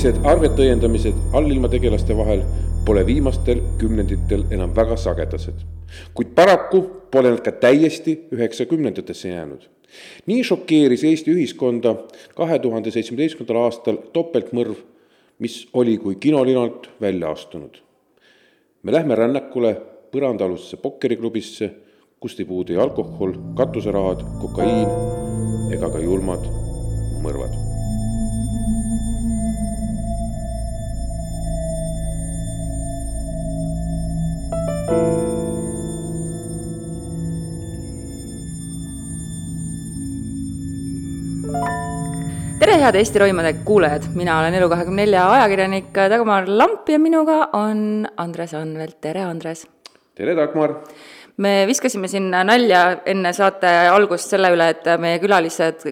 verised arvetõiendamised allilmategelaste vahel pole viimastel kümnenditel enam väga sagedased, kuid paraku pole nad ka täiesti üheksakümnendatesse jäänud. nii šokeeris Eesti ühiskonda kahe tuhande seitsmeteistkümnendal aastal topeltmõrv, mis oli kui kinolinalt välja astunud. me lähme rännakule põrandaalusesse pokkeriklubisse, kust ei puudu ei alkohol, katuserahad, kokaiin ega ka julmad mõrvad tere, head Eesti Roimade kuulajad, mina olen Elu24 ajakirjanik Dagmar Lamp ja minuga on Andres Anvelt, tere Andres! tere, Dagmar! me viskasime siin nalja enne saate algust selle üle, et meie külalised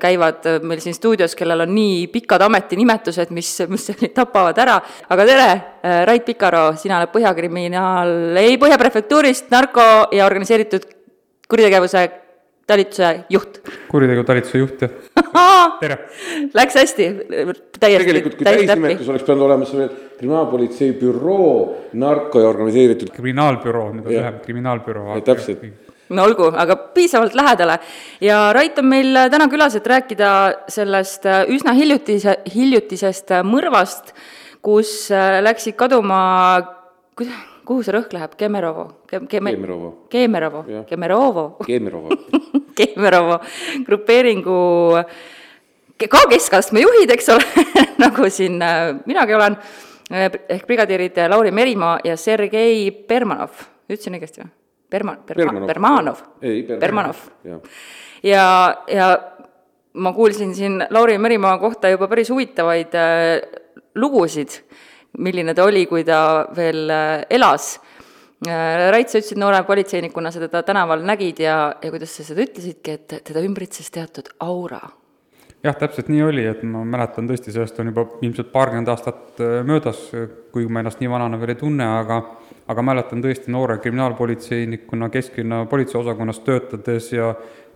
käivad meil siin stuudios, kellel on nii pikad ametinimetused, mis, mis tapavad ära. aga tere, äh, Rait Pikaro, sina oled Põhjakriminaal, ei, Põhja prefektuurist narko- ja organiseeritud kuritegevuse talituse juht. kuritegu talituse juht, jah. tere! Läks hästi, täiesti. tegelikult, kui täisnimetus oleks pidanud olema see kriminaalpolitsei büroo narko ja organiseeritud. kriminaalbüroo, nüüd on lühem, kriminaalbüroo. täpselt no olgu, aga piisavalt lähedale. ja Rait on meil täna külas, et rääkida sellest üsna hiljutise, hiljutisest mõrvast, kus läksid kaduma, kuhu see rõhk läheb, Kemerovo Kem,? Keme, Kemerovo. Kemerovo, Kemerovo. Kemerovo Kemerovo grupeeringu ka keskastme juhid, eks ole nagu siin äh, minagi olen, äh, ehk brigadiirid Lauri Merimaa ja Sergei Bermanov, ütlesin õigesti või? Berma-, Berma-, Bermanov. ei, Bermanov. ja, ja ma kuulsin siin Lauri Merimaa kohta juba päris huvitavaid äh, lugusid milline ta oli, kui ta veel äh, elas. Äh, Rait, sa ütlesid noore politseinikuna, sa teda tänaval nägid ja, ja kuidas sa seda ütlesidki, et teda ümbritses teatud aura jah, täpselt nii oli, et ma mäletan tõesti, sellest on juba ilmselt paarkümmend aastat äh, möödas, kuigi ma ennast nii vanana veel ei tunne, aga aga mäletan tõesti noore kriminaalpolitseinikuna kesklinna politseiosakonnas töötades ja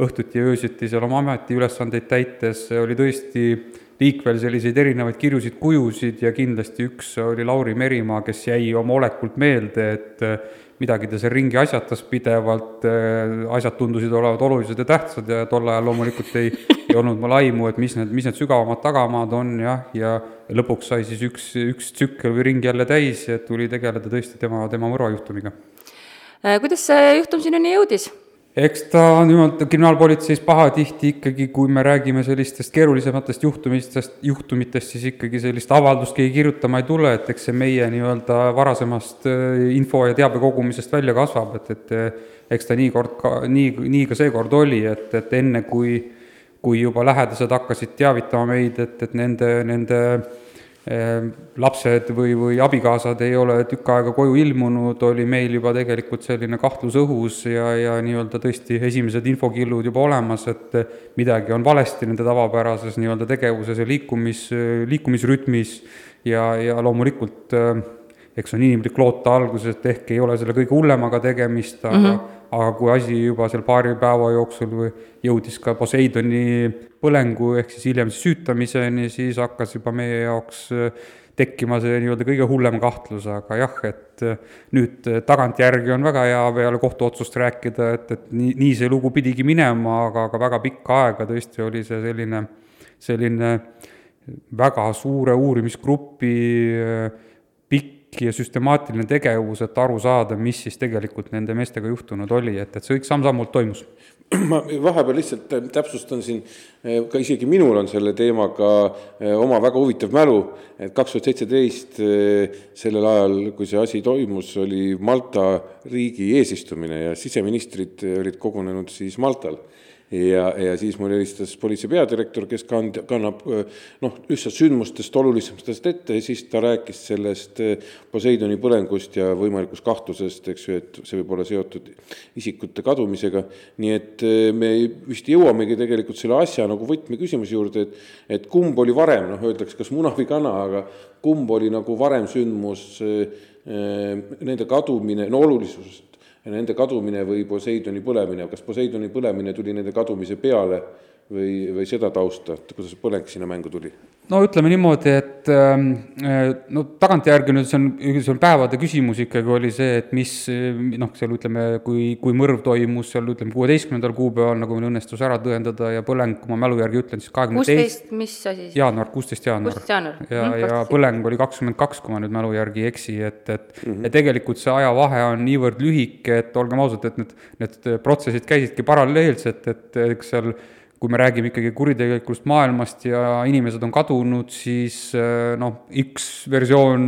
õhtuti ja öösiti seal oma ametiülesandeid täites oli tõesti liikvel selliseid erinevaid kirjusid kujusid ja kindlasti üks oli Lauri Merimaa, kes jäi oma olekult meelde, et äh, midagi ta seal ringi asjatas pidevalt, äh, asjad tundusid olevat olulised ja tähtsad ja tol ajal loomulikult ei, ei olnud mul aimu, et mis need, mis need sügavamad tagamaad on jah, ja lõpuks sai siis üks, üks tsükkel või ring jälle täis ja tuli tegeleda tõesti tema, tema mõrvajuhtumiga. Äh, kuidas see juhtum sinuni jõudis? Eks ta niimoodi kriminaalpolitseis pahatihti ikkagi, kui me räägime sellistest keerulisematest juhtumistest, juhtumitest, siis ikkagi sellist avaldust keegi kirjutama ei tule, et eks see meie nii-öelda varasemast äh, info ja teabe kogumisest välja kasvab, et, et äh, eks ta nii kord ka, nii, nii ka seekord oli, et, et enne, kui kui juba lähedased hakkasid teavitama meid, et, et nende, nende Ehm, lapsed või, või abikaasad ei ole tükk aega koju ilmunud, oli meil juba tegelikult selline kahtlus õhus ja, ja nii-öelda tõesti esimesed infokillud juba olemas, et midagi on valesti nende tavapärases nii-öelda tegevuses ja liikumis, liikumisrütmis. Ja, ja loomulikult eks on inimlik loota alguses, et ehk ei ole selle kõige hullemaga tegemist, aga mm -hmm aga kui asi juba seal paari päeva jooksul või jõudis ka Poseidoni põlengu ehk siis hiljem süütamiseni, siis hakkas juba meie jaoks äh, tekkima see nii-öelda kõige hullem kahtlus, aga jah, et äh, nüüd äh, tagantjärgi on väga hea peale kohtuotsust rääkida, et, et nii, nii see lugu pidigi minema, aga, aga väga pikka aega tõesti oli see selline, selline väga suure uurimisgrupi pikk pikk ja süstemaatiline tegevus, et aru saada, mis siis tegelikult nende meestega juhtunud oli, et, et see kõik samm-sammult toimus. ma vahepeal lihtsalt täpsustan siin, ka isegi minul on selle teemaga oma väga huvitav mälu, et kaks tuhat seitseteist sellel ajal, kui see asi toimus, oli Malta riigi eesistumine ja siseministrid olid kogunenud siis Maltal ja, ja siis mulle helistas politsei peadirektor, kes kand-, kannab noh, lihtsalt sündmustest olulisematest ette ja siis ta rääkis sellest Poseidoni põlengust ja võimalikust kahtlusest, eks ju, et see võib olla seotud isikute kadumisega. nii et me vist jõuamegi tegelikult selle asja nagu võtmeküsimuse juurde, et, et kumb oli varem, noh, öeldakse kas muna või kana, aga kumb oli nagu varem sündmus, nende kadumine, no olulisus nende kadumine või Poseidoni põlemine, kas Poseidoni põlemine tuli nende kadumise peale või, või seda tausta, et kuidas põleng sinna mängu tuli? No ütleme niimoodi, et ähm, äh, no tagantjärgi nüüd see on, see on päevade küsimus ikkagi oli see, et mis noh, seal ütleme, kui, kui mõrv toimus seal ütleme kuueteistkümnendal kuupäeval, nagu meil õnnestus ära tõendada ja põleng, kui ma mälu järgi ütlen, siis kahekümne teist mis asi siis? jaanuar, kuusteist jaanuar. kuusteist jaanuar. ja mm,, ja põleng oli kakskümmend kaks, kui ma nüüd mälu järgi ei eksi, et, et mm -hmm. ja tegelikult see ajavahe on niivõrd lühike, et olgem ausad, et need, need protsessid käisidki paralleelselt, et eks seal kui me räägime ikkagi kuritegelikust maailmast ja inimesed on kadunud, siis eh, noh, üks versioon,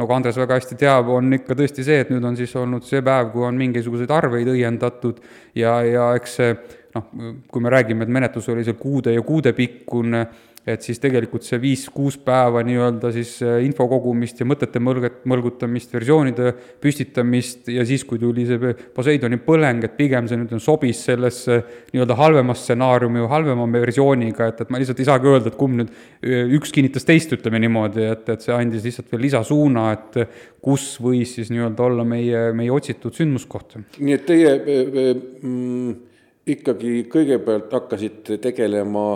nagu Andres väga hästi teab, on ikka tõesti see, et nüüd on siis olnud see päev, kui on mingisuguseid arveid õiendatud ja, ja eks see noh, kui me räägime, et menetlus oli seal kuude ja kuude pikkune, et siis tegelikult see viis-kuus päeva nii-öelda siis äh, info kogumist ja mõtete mõlget, mõlgutamist, versioonide püstitamist ja siis, kui tuli see Poseidoni põleng, et pigem see nüüd sobis sellesse nii-öelda halvema stsenaariumi või halvema versiooniga, et, et ma lihtsalt ei saagi öelda, et kumb nüüd, üks kinnitas teist, ütleme niimoodi, et, et see andis lihtsalt veel lisasuuna, et kus võis siis nii-öelda olla meie, meie otsitud sündmuskoht. nii et teie mm, ikkagi kõigepealt hakkasite tegelema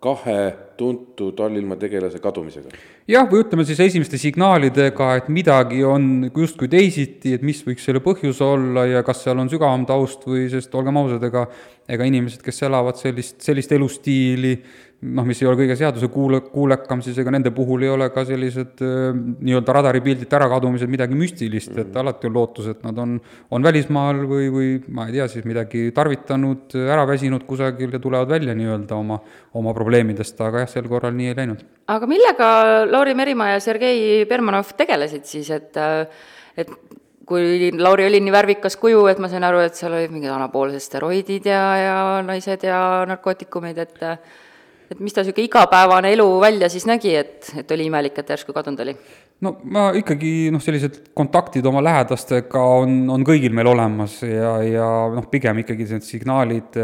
kahe tuntud allilma tegelase kadumisega. jah, või ütleme siis esimeste signaalidega, et midagi on justkui teisiti, et mis võiks selle põhjus olla ja kas seal on sügavam taust või, sest olgem ausad, ega ega inimesed, kes elavad sellist, sellist elustiili, noh, mis ei ole kõige seadusekuule, kuulekam, siis ega nende puhul ei ole ka sellised nii-öelda radaripildilt ärakadumised midagi müstilist, et mhm. alati on lootus, et nad on, on välismaal või, või ma ei tea, siis midagi tarvitanud, ära väsinud kusagil ja tulevad välja nii-öelda oma, oma probleemidest, aga jah, sel korral nii ei läinud. aga millega Lauri Merimaa ja Sergei Bermanov tegelesid siis, et et kui Lauri oli nii värvikas kuju, et ma sain aru, et seal olid mingid anaboolsed steroidid ja, ja naised ja narkootikumid, et et mis ta niisugune igapäevane elu välja siis nägi, et, et oli imelik, et järsku kadunud oli? No ma ikkagi noh, sellised kontaktid oma lähedastega on, on kõigil meil olemas ja, ja noh, pigem ikkagi need signaalid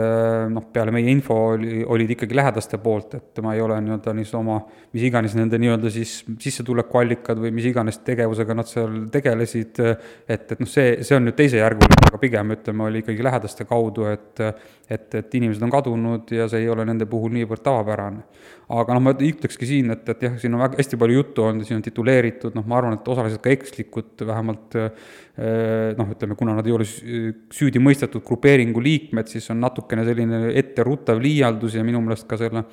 noh, peale meie info oli, olid ikkagi lähedaste poolt, et ma ei ole nii-öelda niisuguse oma, mis iganes nende nii-öelda siis sissetulekuallikad või mis iganes tegevusega nad seal tegelesid, et, et noh, see, see on nüüd teisejärguline, aga pigem ütleme, oli ikkagi lähedaste kaudu, et et, et inimesed on kadunud ja see ei ole nende puhul niivõrd tavapärane. aga noh, ma ütlekski siin, et, et jah, siin on väga hästi palju juttu olnud, siin on tituleeritud, noh, ma arvan, et osaliselt ka ekslikud, vähemalt eh, noh, ütleme, kuna nad ei ole süüdi mõistetud grupeeringu liikmed, siis on natukene selline etteruttav liialdus ja minu meelest ka selle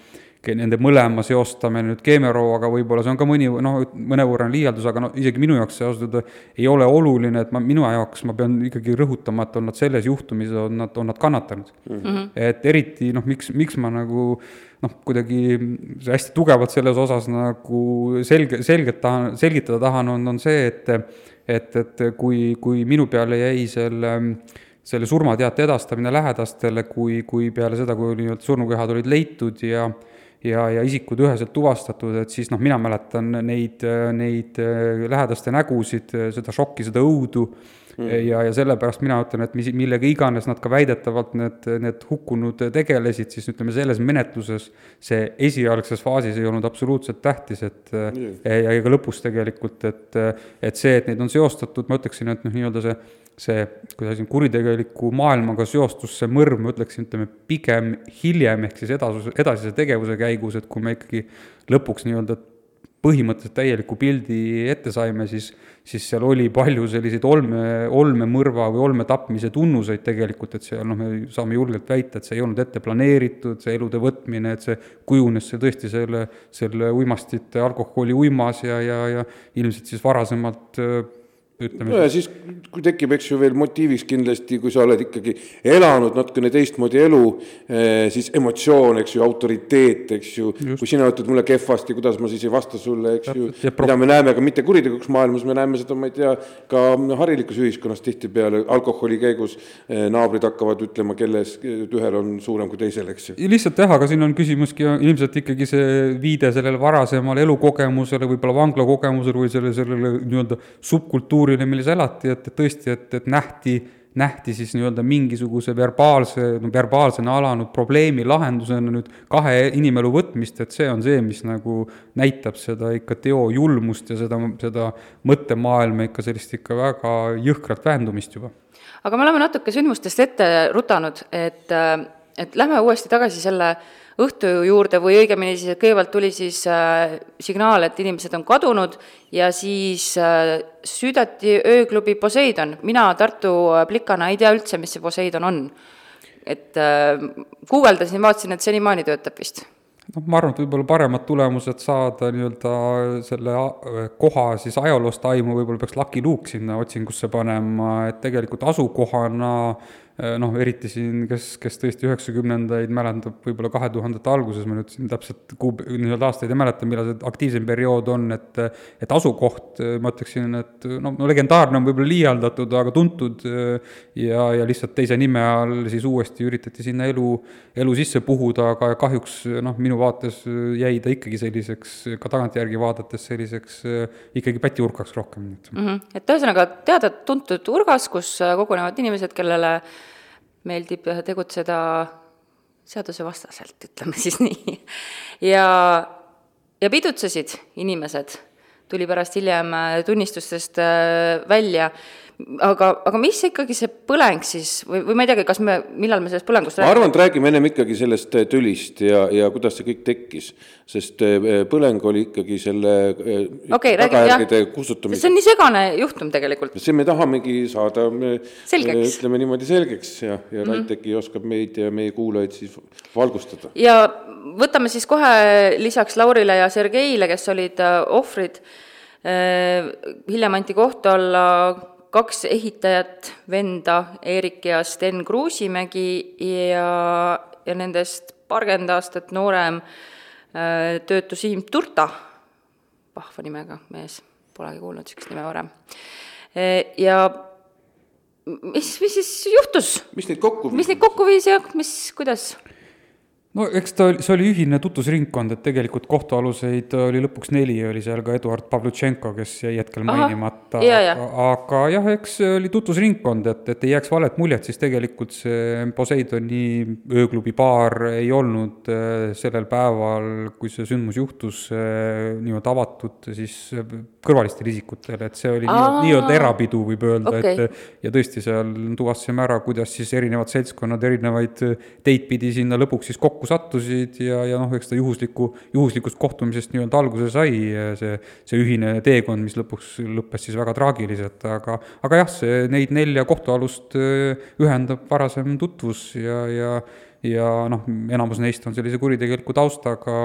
nende mõlema seostamine nüüd keemiarooga, võib-olla see on ka mõni, noh, mõnevõrra liialdus, aga no isegi minu jaoks see ausalt öelda ei ole oluline, et ma, minu jaoks ma pean ikkagi rõhutama, et on nad selles juhtumis, on nad, on nad kannatanud mm. -hmm. et eriti noh, miks, miks ma nagu noh, kuidagi hästi tugevalt selles osas nagu selge, selgelt tahan, selgitada tahan, on, on see, et et, et kui, kui minu peale jäi selle selle surmateate edastamine lähedastele, kui, kui peale seda, kui nii-öelda surnukehad olid leitud ja ja, ja isikud üheselt tuvastatud, et siis noh, mina mäletan neid, neid äh, lähedaste nägusid, seda šokki, seda õudu mm. ja, ja sellepärast mina ütlen, et mis, millega iganes nad ka väidetavalt need, need hukkunud tegelesid, siis ütleme, selles menetluses see esialgses faasis ei olnud absoluutselt tähtis, et mm. ja, ja ka lõpus tegelikult, et, et see, et neid on seostatud, ma ütleksin, et noh, nii-öelda see see, kuidas siin kuritegeliku maailmaga seostus see mõrv, ma ütleksin, ütleme pigem hiljem, ehk siis edasus, edasise tegevuse käigus, et kui me ikkagi lõpuks nii-öelda põhimõtteliselt täieliku pildi ette saime, siis, siis seal oli palju selliseid olme, olmemõrva või olmetapmise tunnuseid tegelikult, et see noh, me saame julgelt väita, et see ei olnud ette planeeritud, see elude võtmine, et see kujunes see tõesti selle, selle uimastite alkoholi uimas ja, ja, ja ilmselt siis varasemalt ütleme no ja siis, kui tekib, eks ju, veel motiiviks kindlasti, kui sa oled ikkagi elanud natukene teistmoodi elu, siis emotsioon, eks ju, autoriteet, eks ju, kui sina ütled mulle kehvasti, kuidas ma siis ei vasta sulle, eks ju, mida me näeme ka mitte kuritegelikuks maailmas, me näeme seda, ma ei tea, ka harilikus ühiskonnas tihtipeale alkoholi käigus naabrid hakkavad ütlema, kelles ühel on suurem kui teisel, eks ju. lihtsalt jah, aga siin on küsimuski ilmselt ikkagi see viide sellele varasemale elukogemusele, võib-olla vanglakogemusele või selle, sellele nii-öelda subkultuurile, kultuurile, milles elati, et, et tõesti, et, et nähti, nähti siis nii-öelda mingisuguse verbaalse, no verbaalsena alanud probleemi lahendusena nüüd kahe inimelu võtmist, et see on see, mis nagu näitab seda ikka teo julmust ja seda, seda mõttemaailma ikka sellist ikka väga jõhkrat vähendumist juba. aga me oleme natuke sündmustest ette rutanud, et, et lähme uuesti tagasi selle äh, õhtu juurde või õigemini siis, kõigepealt tuli siis äh, signaal, et inimesed on kadunud ja siis äh, süüdati ööklubi Poseidon. mina Tartu äh, plikana ei tea üldse, mis see Poseidon on. et äh, guugeldasin, vaatasin, et senimaani töötab vist noh, ma arvan, et võib-olla paremad tulemused saada nii-öelda selle äh, koha siis ajaloost aimu, võib-olla peaks Lucky Luke sinna otsingusse panema, et tegelikult asukohana Äh, noh, eriti siin, kes, kes tõesti üheksakümnendaid mäletab, võib-olla kahe tuhandete alguses, ma nüüd siin täpselt kuu, nii-öelda aastaid ei mäleta, millal see aktiivsem periood on, et et asukoht, ma ütleksin, et no, no legendaarne on võib-olla liialdatud, aga tuntud ja, ja lihtsalt teise nime all siis uuesti üritati sinna elu, elu sisse puhuda, aga kahjuks noh, minu vaates jäi ta ikkagi selliseks, ka tagantjärgi vaadates selliseks ikkagi pätiurkaks rohkem mm. -hmm. et ühesõnaga teada-tuntud urgas, kus kogunevad inimesed, kellele meeldib tegutseda seadusevastaselt, ütleme siis nii. ja, ja pidutsesid inimesed, tuli pärast hiljem tunnistustest äh, välja aga, aga mis ikkagi see põleng siis või, või ma ei teagi, kas me, millal me sellest põlengust räägime? ma arvan, et räägime ennem ikkagi sellest äh, tülist ja, ja kuidas see kõik tekkis, sest äh, põleng oli ikkagi selle äh, okay, tagajärgede kustutamise. see on nii segane juhtum tegelikult. see me tahamegi saada, ütleme niimoodi selgeks ja, ja mm -hmm. Raiteki oskab meid ja meie kuulajaid siis valgustada. ja võtame siis kohe lisaks Laurile ja Sergeile, kes olid ohvrid, hiljem anti kohtu alla kaks ehitajat, venda Eerik ja Sten Kruusimägi ja, ja nendest paarkümmend aastat noorem äh, töötu Siim Turta, vahva nimega mees, polegi kuulnud niisugust nime varem. Äh, ja mis, mis siis juhtus? mis neid kokku viis? mis neid kokku viis ja mis, kuidas? No eks ta see oli ühine tutvusringkond, et tegelikult kohtualuseid oli lõpuks neli, oli seal ka Eduard Pavlutšenko, kes jäi hetkel Aha, mainimata. aga jah, eks see oli tutvusringkond, et, et ei jääks valet muljet, siis tegelikult see Poseidoni ööklubi baar ei olnud äh, sellel päeval, kui see sündmus juhtus, äh, niimoodi avatud siis kõrvalistele isikutele, et see oli nii-öelda nii erapidu, võib öelda okay., et ja tõesti, seal tuvastasime ära, kuidas siis erinevad seltskonnad erinevaid teid pidi sinna lõpuks siis kokku kokku sattusid ja, ja noh, eks ta juhusliku, juhuslikust kohtumisest nii-öelda alguse sai, see, see ühine teekond, mis lõpuks lõppes siis väga traagiliselt, aga, aga jah, see, neid nelja kohtualust äh, ühendab varasem tutvus ja, ja ja noh, enamus neist on sellise kuritegeliku taustaga,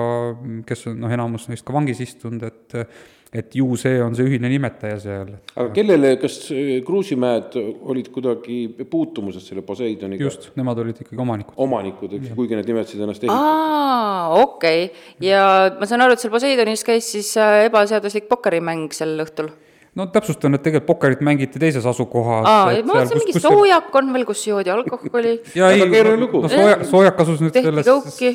kes on noh, enamus neist ka vangis istunud, et et ju see on see ühine nimetaja seal. aga kellele, kas Kruusimäed olid kuidagi puutumuses selle Poseidoniga? just, nemad olid ikkagi omanikud. omanikud, eks, kuigi nad nimetasid ennast aa, okei okay., ja ma saan aru, et seal Poseidonis käis siis äh, ebaseaduslik pokkerimäng sel õhtul no täpsustan, et tegelikult pokkerit mängiti teises asukohas. aa, ma mõtlesin, mingi kus, soojak on veel, kus joodi alkoholi. ja ei, no soojak, soojak asus nüüd selles,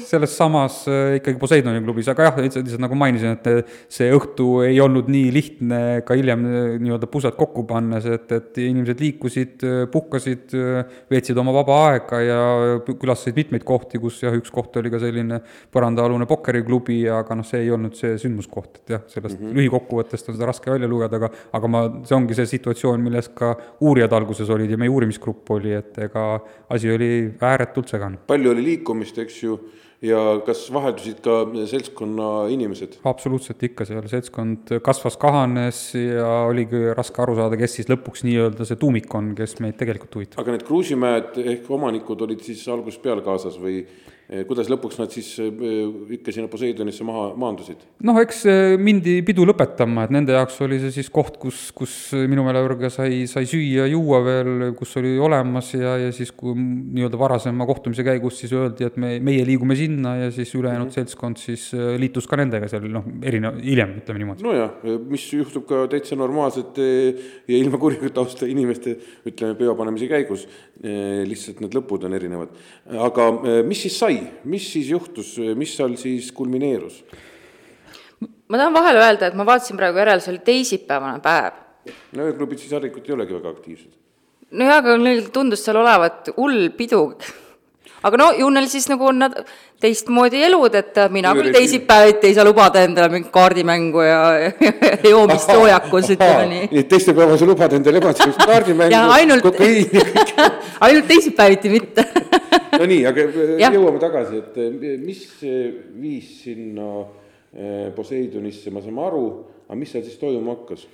selles samas äh, ikkagi Poseidoni klubis, aga jah, lihtsalt nagu mainisin, et see õhtu ei olnud nii lihtne ka hiljem äh, nii-öelda pusad kokku pannes, et, et inimesed liikusid, äh, puhkasid, veetsid oma vaba aega ja külastasid mitmeid kohti, kus jah, üks koht oli ka selline põrandaalune pokkeriklubi, aga noh, see ei olnud see sündmuskoht, et jah, sellest mm -hmm. lühikokkuvõttest on seda raske välja lugeda, aga aga ma, see ongi see situatsioon, milles ka uurijad alguses olid ja meie uurimisgrupp oli, et ega asi oli ääretult segane. palju oli liikumist, eks ju, ja kas vaheldusid ka seltskonna inimesed? absoluutselt ikka, seal seltskond kasvas, kahanes ja oligi raske aru saada, kes siis lõpuks nii-öelda see tuumik on, kes meid tegelikult huvitab. aga need Kruusimäed ehk omanikud olid siis algusest peale kaasas või kuidas lõpuks nad siis eh, ikka sinna Poseidonisse maha maandusid? noh, eks eh, mindi pidu lõpetama, et nende jaoks oli see siis koht, kus, kus minu meelevärga sai, sai süüa, juua veel, kus oli olemas ja, ja siis, kui nii-öelda varasema kohtumise käigus siis öeldi, et me, meie liigume sinna ja siis ülejäänud mm -hmm. seltskond siis liitus ka nendega seal noh, erinev, hiljem, ütleme niimoodi. nojah, mis juhtub ka täitsa normaalsete ja ilma kurjaga tausta inimeste, ütleme, peopanemise käigus, lihtsalt need lõpud on erinevad. aga mis siis sai? Sai, mis siis juhtus, mis seal siis kulmineerus? ma tahan vahele öelda, et ma vaatasin praegu järele, see oli teisipäevane päev. no ööklubid siis harilikult ei olegi väga aktiivsed. nojah, aga neil tundus seal olevat hull pidu. Aga no ju neil siis nagu on nad teistmoodi elud, et mina küll teisipäeviti ei saa lubada endale mingit kaardimängu ja, ja joomist soojakus, ütleme nii. nii et teisipäeval sa lubad endale ebaselgust kaardimängu, kokaiini ainult teisipäeviti mitte no nii, aga ja. jõuame tagasi, et eh, mis viis sinna eh, Poseidonisse, me saame aru, aga mis seal siis toimuma hakkas?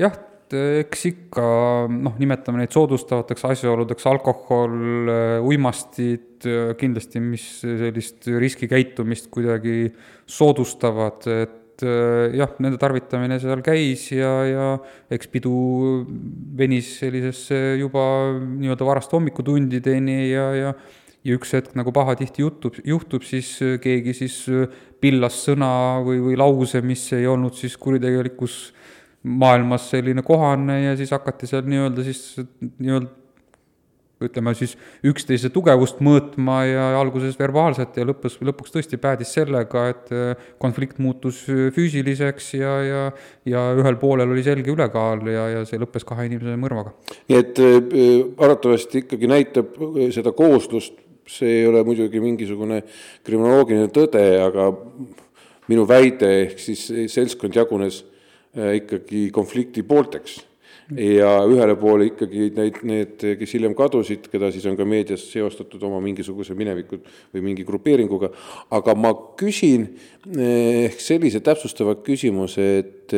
jah, eks ikka noh, nimetame neid soodustavateks asjaoludeks alkohol, eh, uimastid, kindlasti, mis sellist riskikäitumist kuidagi soodustavad, et jah, nende tarvitamine seal käis ja, ja eks pidu venis sellisesse juba nii-öelda varast hommikutundideni ja, ja ja üks hetk nagu pahatihti jutub, juhtub, siis keegi siis pillas sõna või, või lause, mis ei olnud siis kuritegelikus maailmas selline kohane ja siis hakati seal nii-öelda siis nii-öelda ütleme siis üksteise tugevust mõõtma ja alguses verbaalselt ja lõppes, lõpuks tõesti päädis sellega, et äh, konflikt muutus füüsiliseks ja, ja ja ühel poolel oli selge ülekaal ja, ja see lõppes kahe inimese mõrvaga. nii et äh, arvatavasti ikkagi näitab seda kooslust see ei ole muidugi mingisugune kriminoloogiline tõde, aga minu väide ehk siis seltskond jagunes äh, ikkagi konflikti poolteks ja ühele poole ikkagi need, need, kes hiljem kadusid, keda siis on ka meedias seostatud oma mingisuguse mineviku või mingi grupeeringuga, aga ma küsin äh, ehk sellise täpsustava küsimuse, et,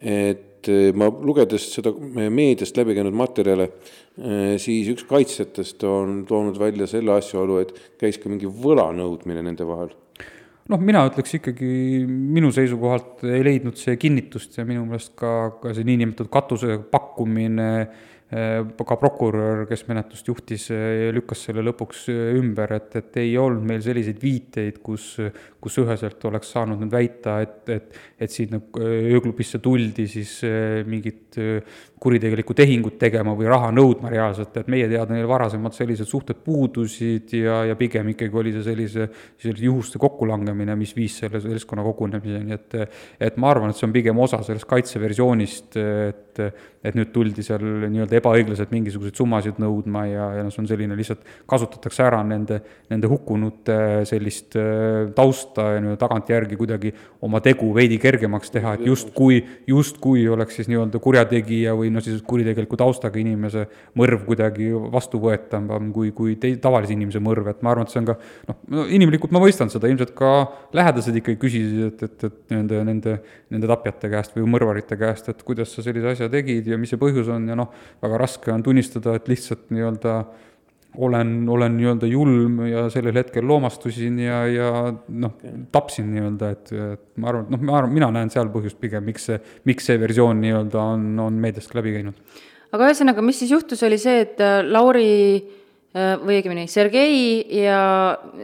et ma lugedes seda meediast läbi käinud materjale, Äh, siis üks kaitsjatest on toonud välja selle asjaolu, et käis ka mingi võla nõudmine nende vahel. Noh, mina ütleks ikkagi, minu seisukohalt ei leidnud see kinnitust ja minu meelest ka, ka see niinimetatud katuse pakkumine Äh, ka prokurör, kes menetlust juhtis, äh, lükkas selle lõpuks äh, ümber, et, et ei olnud meil selliseid viiteid, kus, kus üheselt oleks saanud nüüd väita, et, et, et sinna ööklubisse tuldi siis mingit kuritegelikku tehingut tegema või raha nõudma reaalselt, et meie teada neil varasemalt sellised suhted puudusid ja, ja pigem ikkagi oli see sellise, sellise juhuste kokkulangemine, mis viis selle seltskonna kogunemiseni, et et ma arvan, et see on pigem osa sellest kaitseversioonist, et, et nüüd tuldi seal nii-öelda ebaõiglaselt mingisuguseid summasid nõudma ja, ja noh, see on selline lihtsalt, kasutatakse ära nende, nende hukkunute sellist äh, tausta ja nii-öelda tagantjärgi kuidagi oma tegu veidi kergemaks teha, et justkui, justkui oleks siis nii-öelda kurjategija või no siis kuritegeliku taustaga inimese mõrv kuidagi vastuvõetavam kui, kui tei-, tavalise inimese mõrv, et ma arvan, et see on ka noh, no inimlikult ma mõistan seda, ilmselt ka lähedased ikkagi küsisid, et, et, et nende, nende, nende tapjate käest või mõrvarite käest, et kuidas sa sellise asja tegid ja mis see põhjus on ja noh, väga raske on tunnistada, et lihtsalt nii-öelda olen, olen nii-öelda julm ja sellel hetkel loomastusin ja, ja noh, tapsin nii-öelda, et, et ma arvan, et noh, ma arvan, mina näen seal põhjust pigem, miks see, miks see versioon nii-öelda on, on meediast läbi käinud. aga ühesõnaga, mis siis juhtus, oli see, et äh, Lauri äh, või õigemini Sergei ja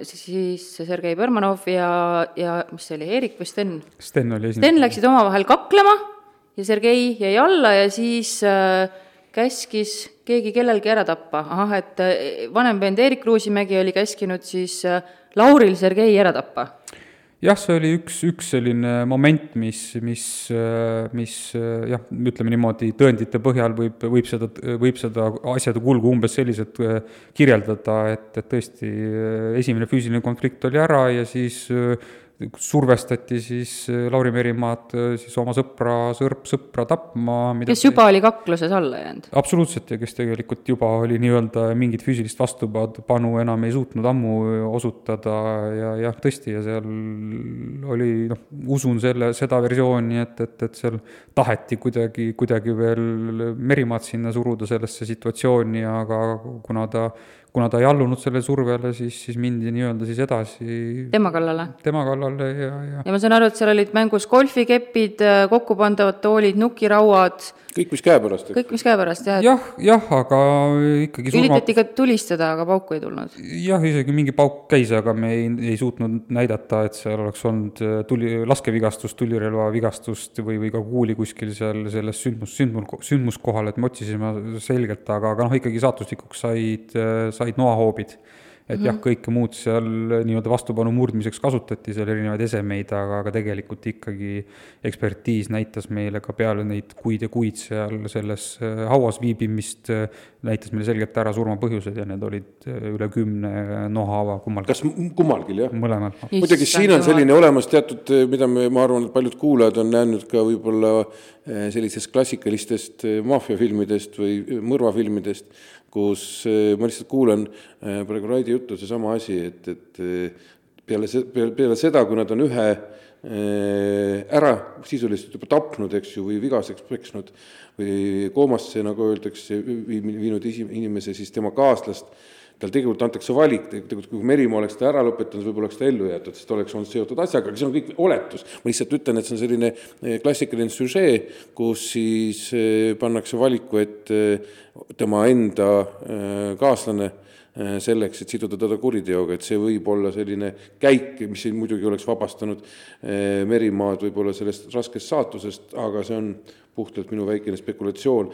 siis Sergei Bermanov ja, ja mis see oli, Eerik või Sten? Sten oli esimene. Sten läksid omavahel kaklema ja Sergei jäi alla ja siis äh, käskis keegi kellelgi ära tappa, ahah, et eh, vanem vend Eerik Kruusimägi oli käskinud siis eh, Lauril Sergei ära tappa. Jah, see oli üks, üks selline moment, mis, mis, eh, mis jah, ütleme niimoodi, tõendite põhjal võib, võib seda, võib seda asjade kulgu umbes selliselt kirjeldada, et, et tõesti esimene füüsiline konflikt oli ära ja siis survestati siis Lauri Merimaad siis oma sõpra, sõrp, sõpra tapma. kes juba oli kakluses alla jäänud? absoluutselt ja kes tegelikult juba oli nii-öelda mingit füüsilist vastupanu enam ei suutnud ammu osutada ja jah, tõesti, ja seal oli noh, usun selle, seda versiooni, et, et, et seal taheti kuidagi, kuidagi veel Merimaad sinna suruda sellesse situatsiooni, aga kuna ta kuna ta ei allunud sellele survele, siis, siis mindi nii-öelda siis edasi tema kallale? tema kallale ja, ja ja ma saan aru, et seal olid mängus golfikepid, kokkupandavad toolid, nukirauad, kõik, mis käepärast. kõik, mis käepärast, jah. jah, jah, aga ikkagi surma... üritati ka tulistada, aga pauku ei tulnud? jah, isegi mingi pauk käis, aga me ei, ei suutnud näidata, et seal oleks olnud äh, tuli, laskevigastust, tulirelvavigastust või, või ka kuuli kuskil seal selles sündmus, sündmus, sündmuskohal, et me otsisime selgelt, aga, aga noh, ikkagi saatuslikuks said, said noahoobid et mm -hmm. jah, mhm. kõike muud seal nii-öelda vastupanu murdmiseks kasutati seal erinevaid esemeid, aga, aga tegelikult ikkagi ekspertiis näitas meile ka peale neid kuid ja kuid seal selles äh, hauas viibimist, äh, näitas meile selgelt ära surma põhjused ja need olid äh, üle kümne nohaava kummalgi. kas kummalgi, jah? mõlemal. muidugi siin on selline olemas teatud, mida me, ma arvan, et paljud kuulajad on näinud ka võib-olla sellistest klassikalistest maffiafilmidest või mõrvafilmidest, kus eh, ma lihtsalt kuulan eh, praegu Raidi juttu, seesama asi, et, et eh, peale se-, peale seda, kui nad on ühe ära sisuliselt juba tapnud, eks ju, või vigaseks peksnud või koomasse, nagu öeldakse, viinud inimese, siis tema kaaslast tal tegelikult antakse valik, tegelikult kui Merimaa oleks ta ära lõpetanud, võib-olla oleks ta ellu jäetud, sest oleks olnud seotud asjaga, aga see on kõik oletus. ma lihtsalt ütlen, et see on selline eh, klassikaline süžee, kus siis eh, pannakse valiku ette tema enda eh, kaaslane selleks, et siduda teda kuriteoga, et see võib olla selline käik, mis muidugi oleks vabastanud Merimaad võib-olla sellest raskest saatusest, aga see on puhtalt minu väikene spekulatsioon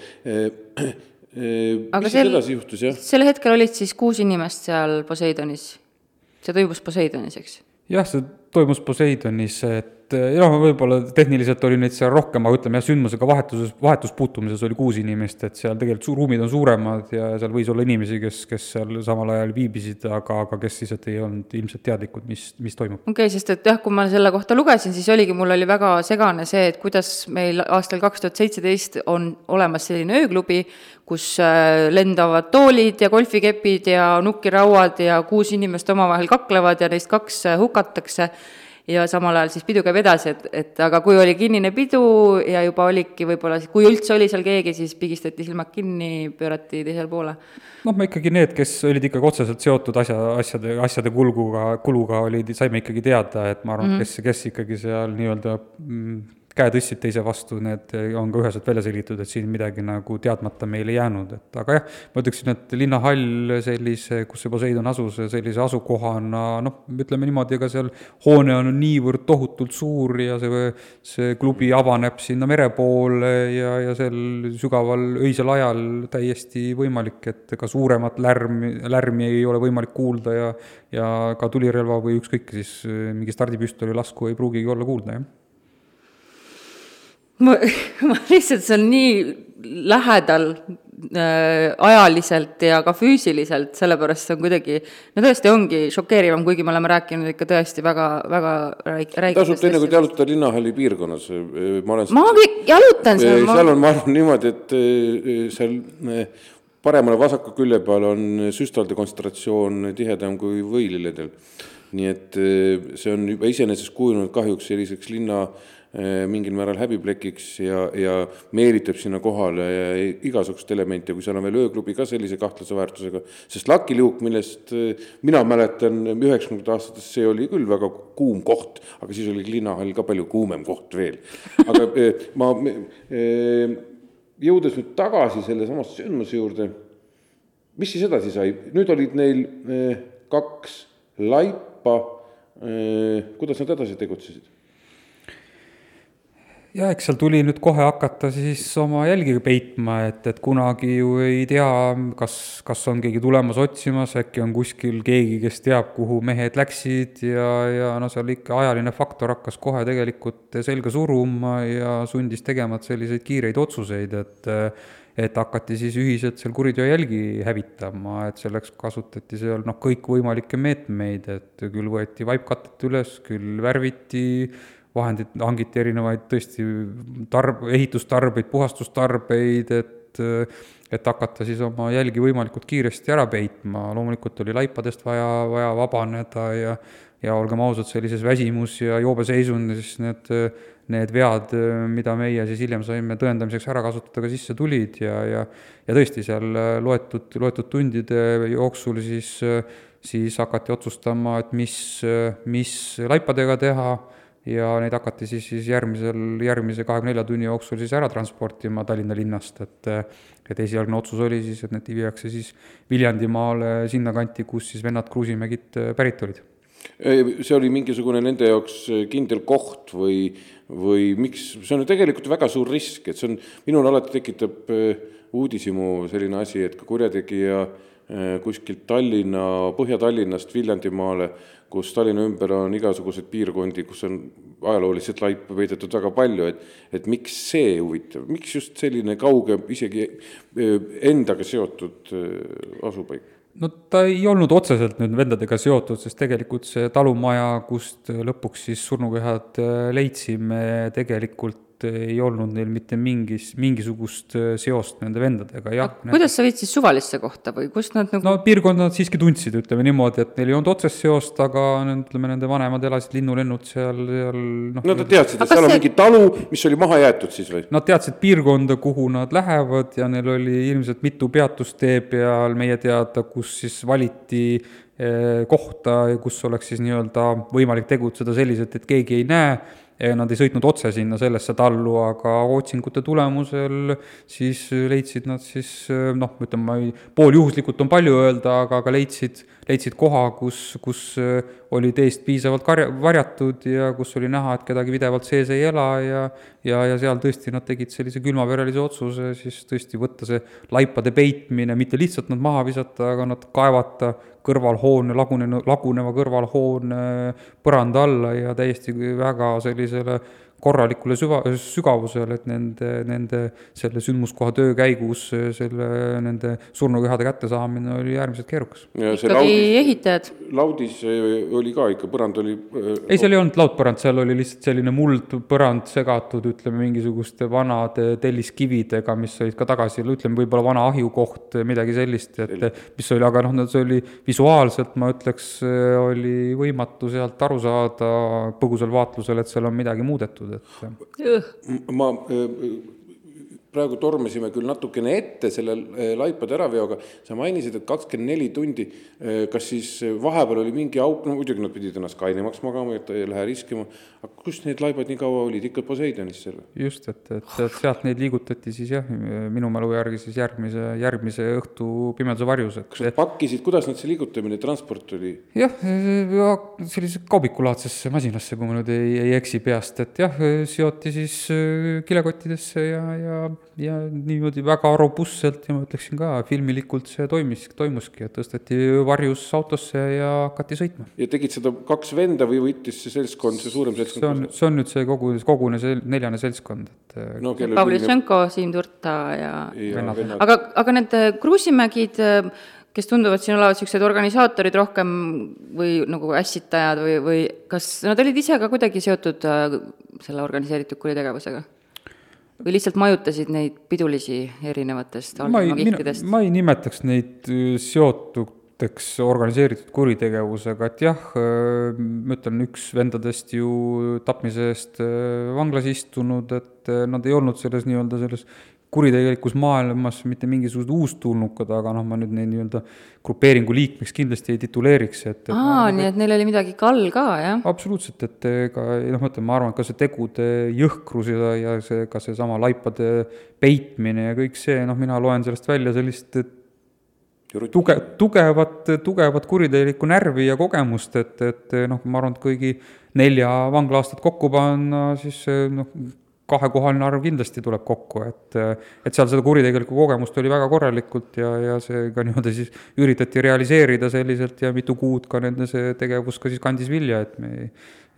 aga mis sel, edasi juhtus, jah? sel hetkel olid siis kuus inimest seal Poseidonis. see toimus Poseidonis, eks? jah, see toimus Poseidonis, et noh, võib-olla tehniliselt oli neid seal rohkem, aga ütleme jah, sündmusega vahetuses, vahetuspuutumises oli kuus inimest, et seal tegelikult ruumid on suuremad ja seal võis olla inimesi, kes, kes seal samal ajal viibisid, aga, aga kes lihtsalt ei olnud ilmselt teadlikud, mis, mis toimub. okei okay,, sest et jah, kui ma selle kohta lugesin, siis oligi, mul oli väga segane see, et kuidas meil aastal kaks tuhat seitseteist on olemas selline ööklubi, kus äh, lendavad toolid ja golfikepid ja nukkirauad ja kuus inimest omavahel kaklevad ja neist kaks äh, hukatakse ja samal ajal siis pidu käib edasi, et, et aga kui oli kinnine pidu ja juba olidki võib-olla, kui üldse oli seal keegi, siis pigistati silmad kinni, pöörati teisele poole. noh, me ikkagi need, kes olid ikkagi otseselt seotud asja, asjade, asjade kulguga, kuluga olid, saime ikkagi teada, et ma arvan mm, -hmm. kes, kes ikkagi seal nii-öelda mm, käe tõstsid teise vastu, need on ka üheselt välja selgitud, et siin midagi nagu teadmata meil ei jäänud, et aga jah, ma ütleksin, et linnahall sellise, kus see Poseidon asus, sellise asukohana noh, ütleme niimoodi, ega seal hoone on niivõrd tohutult suur ja see, see klubi avaneb sinna mere poole ja, ja sel sügaval öisel ajal täiesti võimalik, et ka suuremat lärmi, lärmi ei ole võimalik kuulda ja ja ka tulirelva või ükskõik siis mingi stardipüstoli lasku ei pruugigi olla kuulda, jah ma, ma lihtsalt, see on nii lähedal äh, ajaliselt ja ka füüsiliselt, sellepärast see on kuidagi, no tõesti ongi šokeerivam, kuigi me oleme rääkinud ikka tõesti väga, väga räig-, räigedest tasub teinekord jalutada linnahalli piirkonnas, ma olen ma jalutan seal ma... seal on, ma arvan niimoodi, et äh, seal äh, paremal ja vasakul külje peal on süstalde kontsentratsioon tihedam kui võililledel. nii et see on juba iseenesest kujunenud kahjuks selliseks linna äh, mingil määral häbiplekiks ja, ja meelitab sinna kohale igasugust elementi ja kui seal on veel ööklubi ka sellise kahtlase väärtusega, sest Lucky Luke, millest eh, mina mäletan üheksakümnendate aastatest, see oli küll väga kuum koht, aga siis oli linnahall ka palju kuumem koht veel. aga eh, ma, jõudes nüüd tagasi sellesamasse sündmuse juurde, mis siis edasi sai, nüüd olid neil kaks laipa, kuidas nad edasi tegutsesid? Ja eks seal tuli nüüd kohe hakata siis oma jälgi peitma, et, et kunagi ju ei tea, kas, kas on keegi tulemas otsimas, äkki on kuskil keegi, kes teab, kuhu mehed läksid ja, ja no seal ikka ajaline faktor hakkas kohe tegelikult selga suruma ja sundis tegema selliseid kiireid otsuseid, et et hakati siis ühiselt seal kuriteo jälgi hävitama, et selleks kasutati seal noh, kõikvõimalikke meetmeid, et küll võeti vaipkatet üles, küll värviti vahendid, hangiti erinevaid tõesti tarb-, ehitustarbeid, puhastustarbeid, et et hakata siis oma jälgi võimalikult kiiresti ära peitma, loomulikult oli laipadest vaja, vaja vabaneda ja ja olgem ausad, sellises väsimus- ja joobeseisundis need, need vead, mida meie siis hiljem saime tõendamiseks ära kasutada, ka sisse tulid ja, ja ja tõesti, seal loetud, loetud tundide jooksul siis, siis hakati otsustama, et mis, mis laipadega teha ja neid hakati siis, siis järgmisel, järgmise kahekümne nelja tunni jooksul siis ära transportima Tallinna linnast, et et esialgne otsus oli siis, et need viiakse siis Viljandimaale sinnakanti, kus siis vennad Kruusimägid pärit olid. see oli mingisugune nende jaoks kindel koht või, või miks, see on ju tegelikult väga suur risk, et see on, minul alati tekitab uudishimu selline asi, et ka kurjategija kuskilt Tallinna, Põhja-Tallinnast Viljandimaale kus Tallinna ümber on igasuguseid piirkondi, kus on ajalooliselt laipa peidetud väga palju, et et miks see huvitav, miks just selline kauge, isegi eh, endaga seotud eh, asupaik? no ta ei olnud otseselt nüüd vendadega seotud, sest tegelikult see talumaja, kust lõpuks siis surnukehad eh, leidsime, tegelikult ei olnud neil mitte mingis, mingisugust äh, seost nende vendadega, jah. kuidas sa viid siis suvalisse kohta või kust nad nagu no piirkonda nad siiski tundsid, ütleme niimoodi, et neil ei olnud otsest seost, aga ütleme, nende vanemad elasid linnulennud seal, seal noh. no nad teadsid, et seal on see... mingi talu, mis oli maha jäetud siis või? Nad teadsid piirkonda, kuhu nad lähevad ja neil oli ilmselt mitu peatust tee peal meie teada, kus siis valiti eh, kohta, kus oleks siis nii-öelda võimalik tegutseda selliselt, et keegi ei näe Nad ei sõitnud otse sinna sellesse tallu, aga otsingute tulemusel siis leidsid nad siis noh, ütleme, ma ei, pooljuhuslikult on palju öelda, aga, aga leidsid, leidsid koha, kus, kus oli teest piisavalt karja, varjatud ja kus oli näha, et kedagi pidevalt sees ei ela ja ja, ja seal tõesti nad tegid sellise külmaverelise otsuse siis tõesti võtta see laipade peitmine, mitte lihtsalt nad maha visata, aga nad kaevata kõrvalhoone, lagunenud, laguneva kõrvalhoone põranda alla ja täiesti väga sellisele korralikule süva, sügavusele, et nende, nende selle sündmuskoha töö käigus selle, nende surnukehade kättesaamine oli äärmiselt keerukas. ikkagi laudis, ehitajad? laudis oli ka ikka, põrand oli ei, seal ei olnud laudpõrand, seal oli lihtsalt selline muldpõrand segatud, ütleme, mingisuguste vanade telliskividega, mis olid ka tagasi, ütleme, võib-olla vana ahjukoht, midagi sellist, et mis oli, aga noh, see oli visuaalselt, ma ütleks, oli võimatu sealt aru saada põgusal vaatlusel, et seal on midagi muudetud et ma praegu tormasime küll natukene ette selle äh, laipade äraveoga, sa mainisid, et kakskümmend neli tundi, äh, kas siis äh, vahepeal oli mingi auk, no muidugi nad pidid ennast kainemaks magama, et ei lähe riskima, aga kus need laibad nii kaua olid, ikka Poseidonis seal? just, et, et, et sealt neid liigutati siis jah, minu mälu järgi siis järgmise, järgmise õhtu pimeduse varjus, et kas nad pakkisid, kuidas nad see liigutamine, transport oli? jah, sellise kaubikulaadsesse masinasse, kui ma nüüd ei, ei eksi peast, et jah, seoti siis kilekottidesse ja, ja ja niimoodi väga robustselt ja ma ütleksin ka filmilikult see toimis, toimuski, et tõsteti varjus autosse ja hakati sõitma. ja tegid seda kaks venda või võttis see seltskond, see suurem seltskond? see on, see on nüüd see kogu, kogune see neljane seltskond, et äh, no, Pavlitšenko, Siim Turta ja, ja aga, aga need äh, Kruusimägid, äh, kes tunduvad siin olevat niisugused organisaatorid rohkem või nagu ässitajad või, või kas nad olid ise ka kuidagi seotud selle organiseeritud kuritegevusega? Või lihtsalt majutasid neid pidulisi erinevatest algmakihtidest? ma ei nimetaks neid äh, seotuteks organiseeritud kuritegevusega, et jah, äh, ma ütlen, üks vendadest ju tapmise eest äh, vanglas istunud, et nad ei olnud selles nii-öelda selles kuritegelikus maailmas mitte mingisugused uustulnukad, aga noh, ma nüüd neid nii-öelda grupeeringu liikmeks kindlasti ei tituleeriks, et aa, nii et neil oli midagi kall ka, jah? absoluutselt, et ega noh, ma ütlen, ma arvan, et ka see tegude jõhkrus ja, ja see, ka seesama laipade peitmine ja kõik see, noh, mina loen sellest välja sellist tuge-, tugevat, tugevat kuritegelikku närvi ja kogemust, et, et noh, ma arvan, et kõigi nelja vangla-aastat kokku panna, siis noh, kahekohaline arv kindlasti tuleb kokku, et, et seal seda kuritegelikku kogemust oli väga korralikult ja, ja see ka nii-öelda siis üritati realiseerida selliselt ja mitu kuud ka nende see tegevus ka siis kandis vilja, et me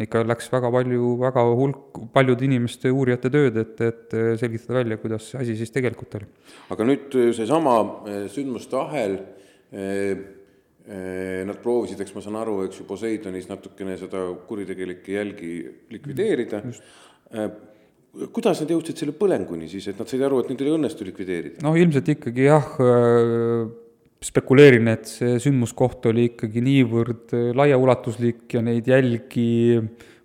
ikka läks väga palju, väga hulk, paljude inimeste, uurijate tööd, et, et selgitada välja, kuidas see asi siis tegelikult oli. aga nüüd seesama eh, sündmuste ahel eh, eh, Nad proovisid, eks ma saan aru, eks ju, Poseidonis natukene seda kuritegelikke jälgi likvideerida kuidas nad jõudsid selle põlenguni siis, et nad said aru, et nüüd ei õnnestu likvideerida? noh, ilmselt ikkagi jah, äh, spekuleerin, et see sündmuskoht oli ikkagi niivõrd äh, laiaulatuslik ja neid jälgi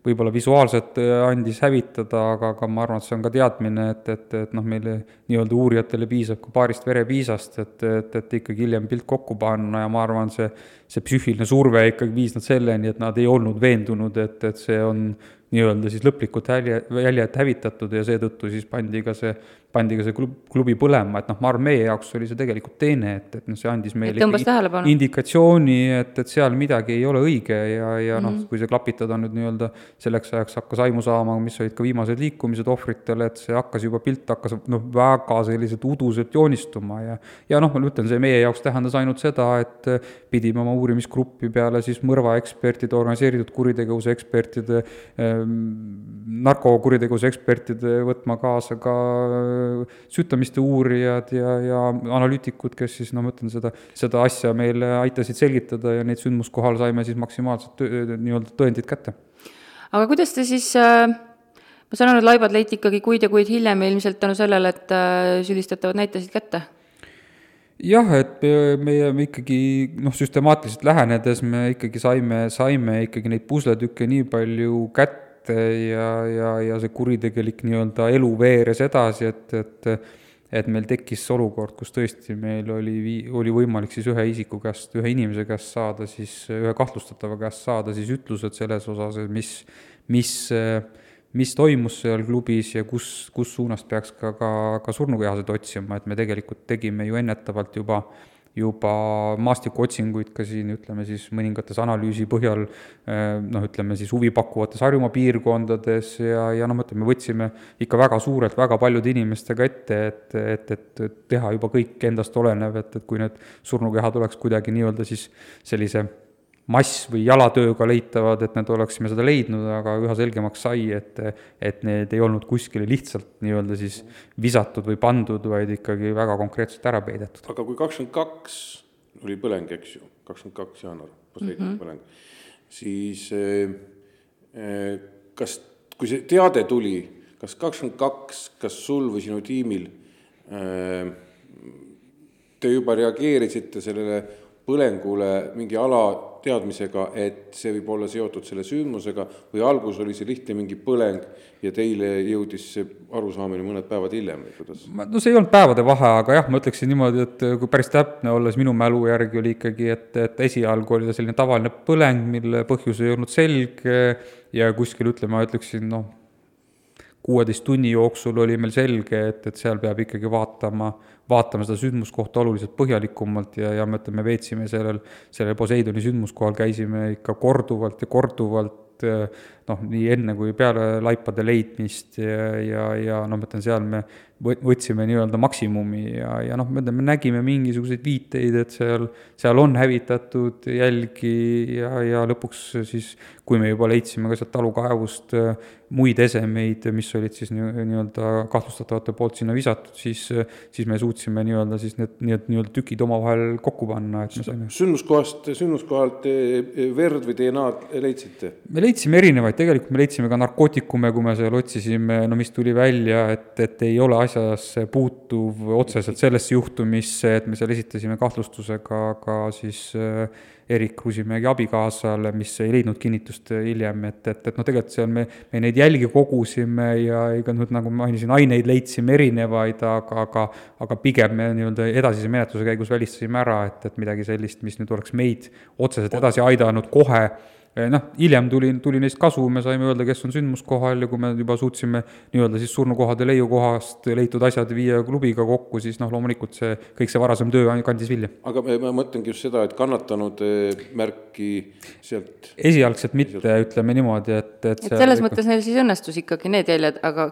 võib-olla visuaalselt äh, andis hävitada, aga, aga ma arvan, et see on ka teadmine, et, et, et noh, meile nii-öelda uurijatele piisab ka paarist verepiisast, et, et, et ikkagi hiljem pilt kokku panna ja ma arvan, see, see psüühiline surve ikkagi viis nad selleni, et nad ei olnud veendunud, et, et see on nii-öelda siis lõplikult hälje, jäljed hävitatud ja seetõttu siis pandi ka see, pandi ka see klub, klubi põlema, et noh, ma arvan, meie jaoks oli see tegelikult teene, et, et noh, see andis meile indikatsiooni, et, et seal midagi ei ole õige ja, ja mm -hmm. noh, kui see klapitada nüüd nii-öelda selleks ajaks hakkas aimu saama, mis olid ka viimased liikumised ohvritele, et see hakkas juba, pilt hakkas noh, väga selliselt uduselt joonistuma ja ja noh, ma ütlen, see meie jaoks tähendas ainult seda, et pidime oma uurimisgruppi peale siis mõrvaekspertide, organiseeritud kuritegevuse ekspertide narkokuritegevuse ekspertide võtma kaasa ka süütamiste uurijad ja, ja analüütikud, kes siis no ma ütlen seda, seda asja meile aitasid selgitada ja neid sündmuskohal saime siis maksimaalselt nii-öelda tõendid kätte. aga kuidas te siis äh ma saan aru, et laibad leiti ikkagi kuid ja kuid hiljem ilmselt tänu sellele, et äh, süüdistatavad näitasid kätte? jah, et meie, me ikkagi noh, süstemaatiliselt lähenedes me ikkagi saime, saime ikkagi neid pusletükke nii palju kätte, kätte ja, ja, ja see kuritegelik nii-öelda elu veeres edasi, et, et et meil tekkis olukord, kus tõesti meil oli, oli võimalik siis ühe isiku käest, ühe inimese käest saada siis, ühe kahtlustatava käest saada siis ütlused selles osas, et mis, mis, mis toimus seal klubis ja kus, kus suunast peaks ka, ka, ka surnukehasid otsima, et me tegelikult tegime ju ennetavalt juba äh, juba maastikuotsinguid ka siin, ütleme siis mõningates analüüsi põhjal eh, noh, ütleme siis huvipakkuvates Harjumaa piirkondades ja, ja noh, ma ütlen, me võtsime ikka väga suurelt väga paljude inimestega ette, et, et, et teha juba kõik endast olenev, et, et kui need surnukehad oleks kuidagi nii-öelda siis sellise mass- või jalatööga leitavad, et need oleksime seda leidnud, aga üha selgemaks sai, et, et need ei olnud kuskile lihtsalt nii-öelda siis visatud või pandud, vaid ikkagi väga konkreetselt ära peidetud. aga kui kakskümmend kaks oli põleng, eks ju, kakskümmend kaks jaanuar, Poseidoni mm -hmm. põleng, siis eh, kas, kui see teade tuli, kas kakskümmend kaks, kas sul või sinu tiimil eh, te juba reageerisite sellele põlengule mingi ala teadmisega, et see võib olla seotud selle sündmusega või algus oli see lihtne mingi põleng ja teile jõudis see arusaamine mõned päevad hiljem või kuidas? no see ei olnud päevade vahe, aga jah, ma ütleksin niimoodi, et kui päris täpne olla, siis minu mälu järgi oli ikkagi, et, et esialgu oli ta selline tavaline põleng, mille põhjus ei olnud selge ja kuskil ütleme, ma ütleksin noh, kuueteist tunni jooksul oli meil selge, et, et seal peab ikkagi vaatama vaatama seda sündmuskohta oluliselt põhjalikumalt ja, ja me ütleme, veetsime sellel, sellel Poseidoni sündmuskohal, käisime ikka korduvalt ja korduvalt noh, nii enne kui peale laipade leidmist ja, ja, ja noh, ma ütlen, seal me võtsime nii-öelda maksimumi ja, ja noh, me ütleme, nägime mingisuguseid viiteid, et seal, seal on hävitatud jälgi ja, ja lõpuks siis, kui me juba leidsime ka sealt talukaevust muid esemeid, mis olid siis nii-öelda kahtlustatavate poolt sinna visatud, siis, siis me suutsime nii-öelda siis need, nii-öelda tükid omavahel kokku panna, et me saime. sündmuskohast, sündmuskohalt verd või DNA-d leidsite? me leidsime erinevaid, tegelikult me leidsime ka narkootikume, kui me seal otsisime, no mis tuli välja, et, et ei ole asjasse puutuv otseselt sellesse juhtumisse, et me seal esitasime kahtlustuse ka, siis äh, Erik Kruusimägi abikaasale, mis ei leidnud kinnitust hiljem, et, et, et noh, tegelikult seal me, me neid jälgi kogusime ja ega nüüd nagu mainisin, aineid leidsime erinevaid, aga, aga aga pigem me nii-öelda edasise menetluse käigus välistasime ära, et, et midagi sellist, mis nüüd oleks meid otseselt edasi aidanud kohe noh, hiljem tuli, tuli neist kasu, me saime öelda, kes on sündmuskohal ja kui me juba suutsime nii-öelda siis surnukohade leiukohast leitud asjad viia klubiga kokku, siis noh, loomulikult see, kõik see varasem töö kandis vilja. aga ma mõtlengi just seda, et kannatanud eh, märki sealt esialgselt mitte, ütleme niimoodi, et, et et selles mõttes neil siis õnnestus ikkagi need jäljed, aga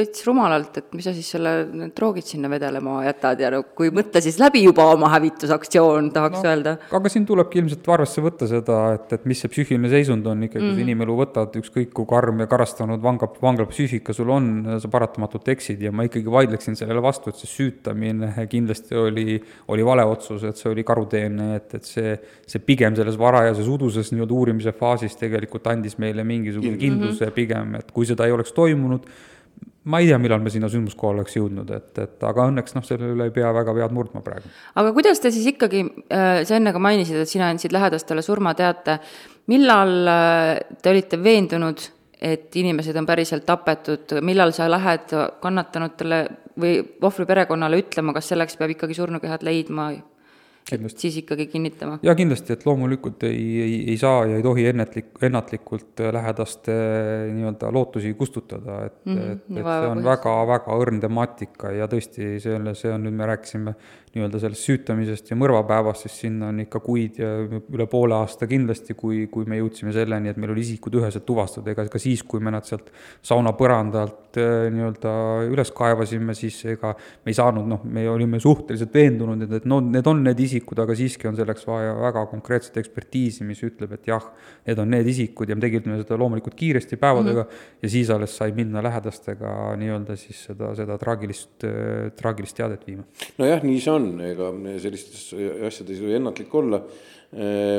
veits rumalalt, et mis sa siis selle, need droogid sinna vedelema jätad ja no kui mõtle siis läbi juba oma hävitusaktsioon, tahaks no, öelda. aga siin tulebki ilmselt arvesse võtta seda, et, et mis see psüühiline seisund on ikkagi mm, -hmm. sa inimelu võtad, ükskõik kui karm ja karastanud vanga, vanglapsüühika sul on, sa paratamatult eksid ja ma ikkagi vaidleksin sellele vastu, et see süütamine kindlasti oli, oli vale otsus, et see oli karuteene, et, et see, see pigem selles varajases uduses nii-öelda uurimise faasis tegelikult andis meile mingisuguse kindluse mm -hmm. pigem, et kui seda ei oleks toimunud, ma ei tea, millal me sinna sündmuskohale oleks jõudnud, et, et aga õnneks noh, selle üle ei pea väga pead murdma praegu. aga kuidas te siis ikkagi, äh, sa enne ka mainisid, et sina andsid lähedastele surmateate, millal äh, te olite veendunud, et inimesed on päriselt tapetud, millal sa lähed kannatanutele või ohvri perekonnale ütlema, kas selleks peab ikkagi surnukehad leidma Kindlasti. siis ikkagi kinnitama? jaa, kindlasti, et loomulikult ei, ei, ei saa ja ei tohi ennetlik, ennatlikult lähedaste nii-öelda lootusi kustutada, et mm, -hmm, et, et see on väga-väga õrn temaatika ja tõesti, selle, see on, nüüd me rääkisime nii-öelda sellest süütamisest ja mõrvapäevast, siis sinna on ikka kuid ja üle poole aasta kindlasti, kui, kui me jõudsime selleni, et meil oli isikud üheselt tuvastada, ega ka siis, kui me nad sealt sauna põrandalt äh, nii-öelda üles kaevasime, siis ega me ei saanud, noh, me olime suhteliselt veendunud, et, et no need on need isikud, aga siiski on selleks vaja väga konkreetset ekspertiisi, mis ütleb, et jah, need on need isikud ja me tegime seda loomulikult kiiresti päevadega mm -hmm. ja siis alles sai minna lähedastega nii-öelda siis seda, seda traagilist, traagilist teadet viima. nojah, nii see on ega sellistes asjades ei tohi ennatlik olla.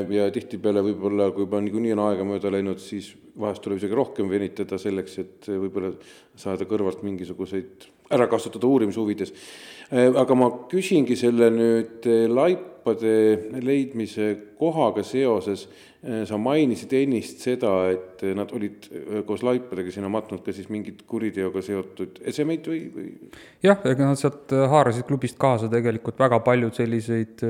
ja tihtipeale võib-olla, kui juba niikuinii on aega mööda läinud, siis vahest tuleb isegi rohkem venitada selleks, et võib-olla saada kõrvalt mingisuguseid ära kasutada uurimise huvides. Aga ma küsingi selle nüüd laipade leidmise kohaga seoses Äh, sa mainisid ennist seda, et nad olid äh, koos laipadega sinna matnud ka siis mingeid kuriteoga seotud esemeid või, või? jah, ega nad sealt äh, haarasid klubist kaasa tegelikult väga palju selliseid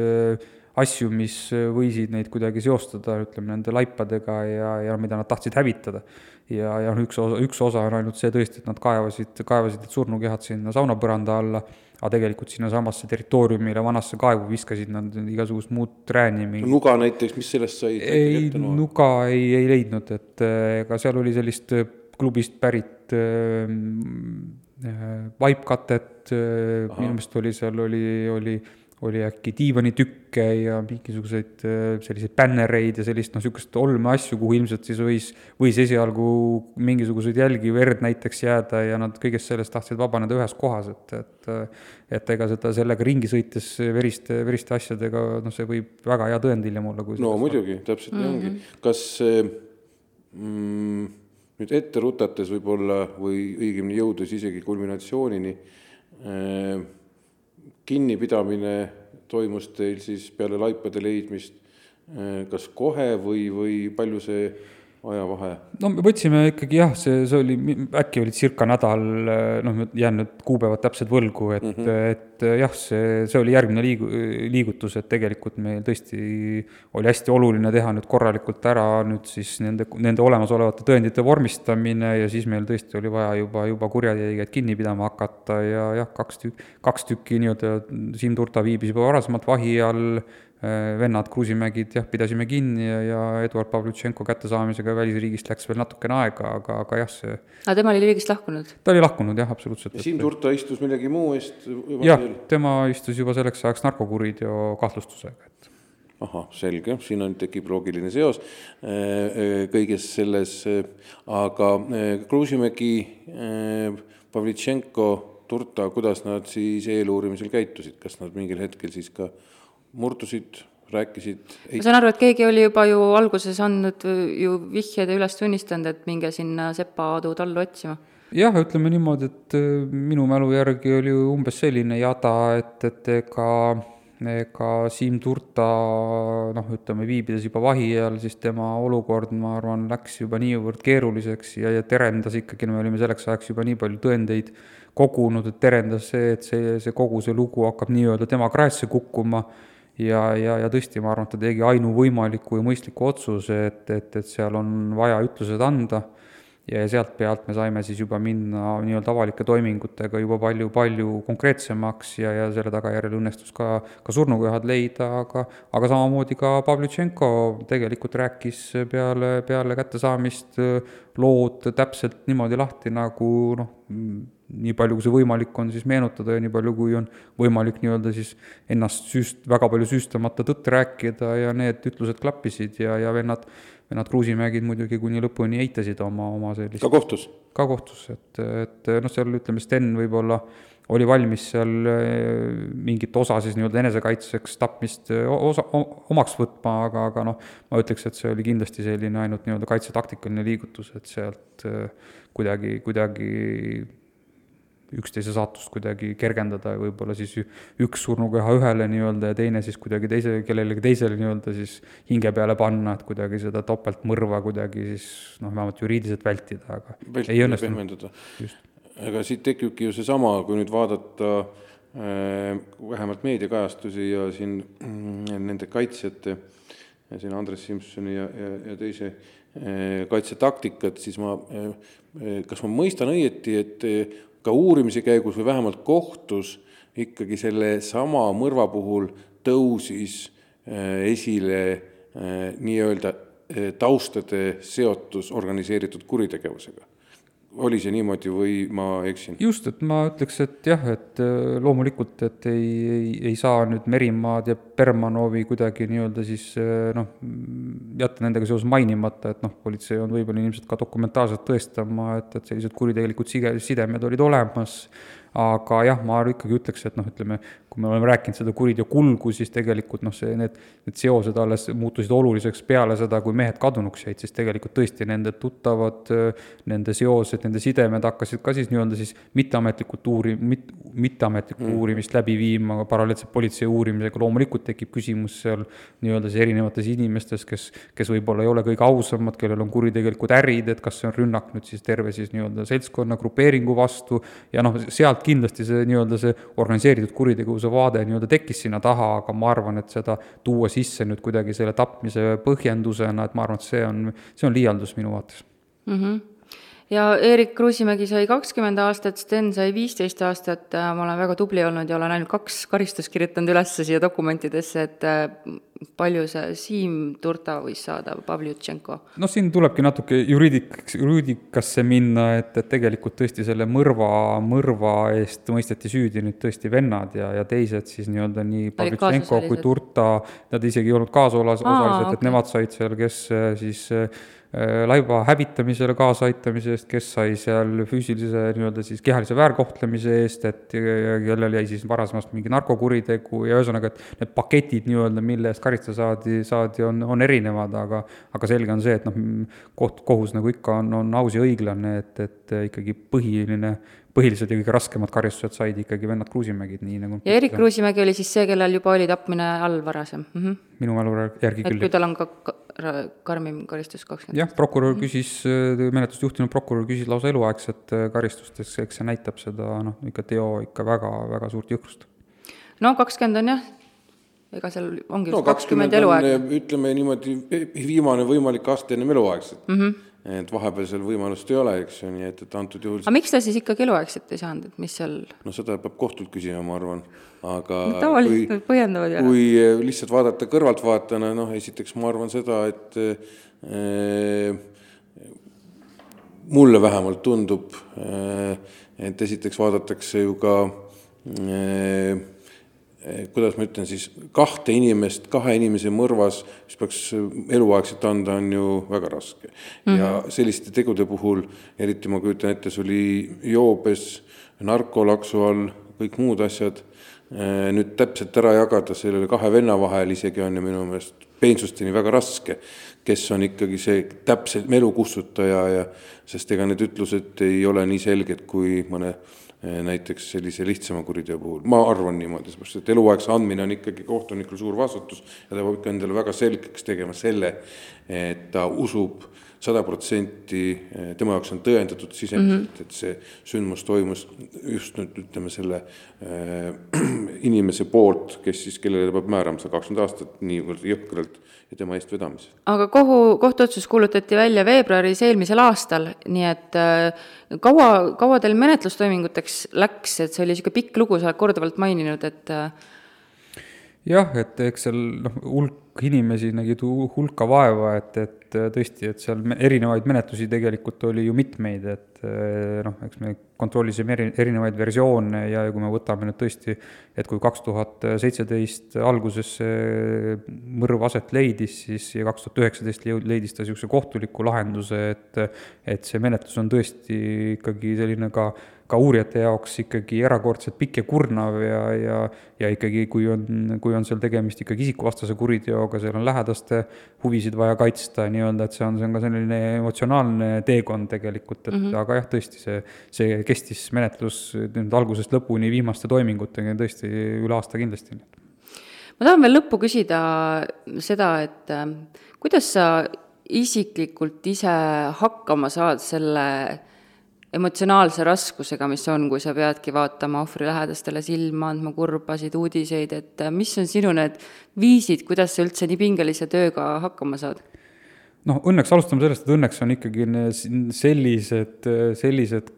asju, mis võisid neid kuidagi seostada, ütleme, nende laipadega ja, ja mida nad tahtsid hävitada. ja, ja üks osa, üks osa on ainult see tõesti, et nad kaevasid, kaevasid need surnukehad sinna saunapõranda alla aga tegelikult sinnasamasse territooriumile, vanasse kaevu viskasid nad igasugust muud trääni. nuga näiteks, mis sellest sai? ei, nuga ei, ei leidnud, et äh, ega seal oli sellist äh, klubist pärit äh, äh vaipkatet äh,, minu meelest oli seal, oli, oli oli äkki diivanitükke ja mingisuguseid äh, selliseid bännereid ja sellist noh, niisugust olmeasju, kuhu ilmselt siis võis, võis esialgu mingisuguseid jälgi, verd näiteks jääda ja nad kõigest sellest tahtsid vabaneda ühes kohas, et, et et ega seda sellega ringi sõites veriste, veriste asjadega, noh, see võib väga hea tõendilja olla, kui no muidugi, täpselt nii mm -hmm. ongi. Mhm. kas mm, nüüd ette rutates võib-olla või õigemini jõudes isegi kulminatsioonini äh, kinnipidamine toimus teil siis peale laipade leidmist eh, kas kohe või, või palju see ajavahe? no me võtsime ikkagi jah, see, see oli, äkki oli circa nädal, noh, jään nüüd kuupäevad täpselt võlgu, et mm, -hmm. et jah, see, see oli järgmine liigu-, liigutus, et tegelikult meil tõesti oli hästi oluline teha nüüd korralikult ära nüüd siis nende, nende olemasolevate tõendite vormistamine ja siis meil tõesti oli vaja juba, juba kurjategijaid kinni pidama hakata ja jah, kaks tükki, kaks tükki nii-öelda, Siim Turta viibis juba varasemalt vahi all, vennad Kruusimägid jah, pidasime kinni ja, ja Eduard Pavlutšenko kättesaamisega välisriigist läks veel natukene aega, aga, aga jah, see aga tema oli riigist lahkunud? ta oli lahkunud jah, absoluutselt. Siim Turta istus millegi muu eest? jah, tema istus juba selleks ajaks narkokuriteo kahtlustusega, et ahah, selge, siin on, tekib loogiline seos äh, äh, kõiges selles, aga Kruusimägi, Pavlitšenko, Turta, kuidas nad siis eeluurimisel käitusid, kas nad mingil hetkel siis ka äh, murdusid, rääkisid ei... ma saan aru, et keegi oli juba ju alguses andnud ju vihjeid ja üles tunnistanud, et minge sinna Sepa Aadu tallu otsima. jah, ütleme niimoodi, et äh, minu mälu järgi oli umbes selline jada, et, et ega ega Siim Turta noh, ütleme viibides juba vahi all, siis tema olukord, ma arvan, läks juba niivõrd keeruliseks ja, ja terendas ikkagi, me olime selleks ajaks juba nii palju tõendeid kogunud, et terendas see, et see, see kogu see lugu hakkab nii-öelda tema kraesse kukkuma ja, ja, ja tõesti, ma arvan, et ta tegi ainuvõimaliku ja mõistliku otsuse, et, et, et seal on vaja ütlused anda. Ja sealt pealt me saime siis juba minna nii-öelda avalike toimingutega juba palju-palju konkreetsemaks ja, ja selle tagajärjel õnnestus ka, ka surnukehad leida, aga aga samamoodi ka Pavlitšenko tegelikult rääkis peale, peale kättesaamist lood täpselt niimoodi lahti, nagu noh, nii palju, kui see võimalik on, siis meenutada ja nii palju, kui on võimalik nii-öelda siis ennast süüst-, väga palju süüstamata tõtt rääkida ja need ütlused klappisid ja, ja vennad, vennad Kruusimägid muidugi kuni lõpuni eitasid oma, oma sellist ka kohtus? ka kohtus, et, et noh, seal ütleme, Sten võib-olla oli valmis seal eh, mingit osa siis nii-öelda enesekaitseks tapmist eh, osa, omaks võtma, aga, aga noh, ma ütleks, et see oli kindlasti selline ainult nii-öelda kaitsetaktikaline liigutus, et sealt eh, kuidagi, kuidagi üksteise saatust kuidagi kergendada ja võib-olla siis üks surnukeha ühele nii-öelda ja teine siis kuidagi teise, kellelegi teisele nii-öelda siis hinge peale panna, et kuidagi seda topeltmõrva kuidagi siis noh, vähemalt juriidiliselt vältida, aga Vältida ei õnnestunud. aga siit tekibki ju seesama, kui nüüd vaadata äh, vähemalt meediakajastusi ja siin äh, nende kaitsjate, siin Andres Simsoni ja, ja, ja teise äh, kaitsetaktikat, siis ma äh,, äh kas ma mõistan õieti, et ka uurimise käigus või vähemalt kohtus ikkagi sellesama mõrva puhul tõusis äh, esile äh, nii-öelda äh, taustade seotus organiseeritud kuritegevusega oli see niimoodi või ma eksin? just, et ma ütleks, et jah, et loomulikult, et ei, ei, ei saa nüüd Merimaad ja Bermanovi kuidagi nii-öelda siis noh, jätta nendega seoses mainimata, et noh, politsei on võib-olla inimesed ka dokumentaalselt tõestama, et, et sellised kuritegelikud sige, sidemed olid olemas aga jah, ma ikkagi ütleks, et noh, ütleme, kui me oleme rääkinud seda kuriteo kulgu, siis tegelikult noh, see, need, need seosed alles muutusid oluliseks peale seda, kui mehed kadunuks jäid, siis tegelikult tõesti nende tuttavad, nende seosed, nende sidemed hakkasid ka siis nii-öelda siis mitteametlikult uuri-, mit-, mitteametlikku mm. uurimist läbi viima paralleelselt politsei uurimisega, loomulikult tekib küsimus seal nii-öelda siis erinevates inimestes, kes, kes võib-olla ei ole kõige ausamad, kellel on kuritegelikud ärid, et kas see on rünnak nüüd siis terve siis nii-öelda seltskonna, grupeeringu vastu ja noh, sealt kindlasti see nii-öelda see organiseeritud kuritegevuse vaade nii-öelda tekkis sinna taha, aga ma arvan, et seda tuua sisse nüüd kuidagi selle tapmise põhjendusena, et ma arvan, et see on, see on liialdus minu vaates mm. -hmm ja Eerik Kruusimägi sai kakskümmend aastat, Sten sai viisteist aastat, ma olen väga tubli olnud ja olen ainult kaks karistust kirjutanud üles siia dokumentidesse, et palju see Siim Turta võis saada, Pavljutšenko? noh, siin tulebki natuke juriidikaks, juriidikasse minna, et, et tegelikult tõesti selle mõrva, mõrva eest mõisteti süüdi nüüd tõesti vennad ja, ja teised siis nii-öelda nii Pavljutšenko kui Turta, nad isegi ei olnud kaasosalised, okay. et nemad said seal, kes siis Äh, laiva hävitamisele kaasaaitamise eest, kes sai seal füüsilise nii-öelda siis kehalise väärkohtlemise eest, et kellel jäi siis varasemast mingi narkokuritegu ja ühesõnaga, et need paketid nii-öelda, mille eest karistada saadi, saadi, on, on erinevad, aga aga selge on see, et noh, koht, kohus nagu ikka on, on aus ja õiglane, et, et ikkagi põhiline põhilised ja kõige raskemad karistused said ikkagi vennad Kruusimägid, nii nagu ja Erik Kruusimägi oli siis see, kellel juba oli tapmine all varasem mm? -hmm. minu mälu järgi küll. et kui tal on ka karmim karistus kakskümmend jah, prokurör mhm. küsis mm, -hmm. menetlust juhtinud prokurör küsis lausa eluaegset äh, karistust, eks see näitab seda noh, ikka teo ikka väga, väga suurt jõhkrust. no kakskümmend on jah, ega seal ongi no, kakskümmend eluaega. ütleme niimoodi, viimane võimalik aste ennem eluaegset mm. -hmm et vahepealsel võimalust ei ole, eks ju, nii et, et antud juhul aga miks ta siis ikkagi eluaegset ei saanud, et mis seal no seda peab kohtult küsima, ma arvan, aga no, tavaliselt nad põhjendavad ju. kui lihtsalt vaadata kõrvaltvaatajana, noh esiteks ma arvan seda, et äh, mulle vähemalt tundub äh,, et esiteks vaadatakse ju ka äh, Eh, kuidas ma ütlen siis, kahte inimest kahe inimese mõrvas, mis peaks eluaegselt anda, on ju väga raske mm. -hmm. ja selliste tegude puhul, eriti ma kujutan ette, see oli joobes, narkolaksu all, kõik muud asjad, eh, nüüd täpselt ära jagada sellele kahe venna vahel isegi on ju minu meelest peensusteni väga raske, kes on ikkagi see täpselt melu kustutaja ja sest ega need ütlused ei ole nii selged kui mõne Eh, näiteks sellise lihtsama kuriteo puhul, ma arvan niimoodi, sellepärast et eluaegse andmine on ikkagi kohtunikul suur vastutus ja ta peab ikka endale väga selgeks tegema selle, et ta usub sada protsenti, eh, tema jaoks on tõendatud sisemiselt mm, -hmm. et see sündmus toimus just nüüd ütleme selle äh, inimese poolt, kes siis, kellele peab määrama seda kakskümmend aastat niivõrd jõhkralt ja tema eestvedamisel. aga kohu, kohtuotsus kuulutati välja veebruaris eelmisel aastal, nii et äh, kaua, kaua teil menetlustoiminguteks läks, et see oli niisugune pikk lugu, sa oled korduvalt maininud, et äh, jah, et eks seal noh, hulk inimesi nägi hulka vaeva, et, et tõesti, et seal erinevaid menetlusi tegelikult oli ju mitmeid, et noh, eks me kontrollisime eri, erinevaid versioone ja, ja kui me võtame nüüd tõesti, et kui kaks tuhat seitseteist alguses see mõrv aset leidis, siis ja kaks tuhat üheksateist leidis ta niisuguse kohtuliku lahenduse, et et see menetlus on tõesti ikkagi selline ka ka uurijate jaoks ikkagi erakordselt pikk ja kurnav ja, ja, ja ikkagi, kui on, kui on seal tegemist ikkagi isikuvastase kuriteoga, seal on lähedaste huvisid vaja kaitsta nii-öelda, et see on, see on ka selline emotsionaalne teekond tegelikult, et mm -hmm. aga jah, tõesti, see, see kestis menetlus nüüd algusest lõpuni viimaste toimingutega tõesti üle aasta kindlasti. ma tahan veel lõppu küsida seda, et äh, kuidas sa isiklikult ise hakkama saad selle emotsionaalse raskusega, mis on, kui sa peadki vaatama ohvri lähedastele silma, andma kurbasid uudiseid, et äh, mis on sinu need viisid, kuidas sa üldse nii pingelise tööga hakkama saad? Noh, õnneks alustame sellest, et õnneks on ikkagi sellised, sellised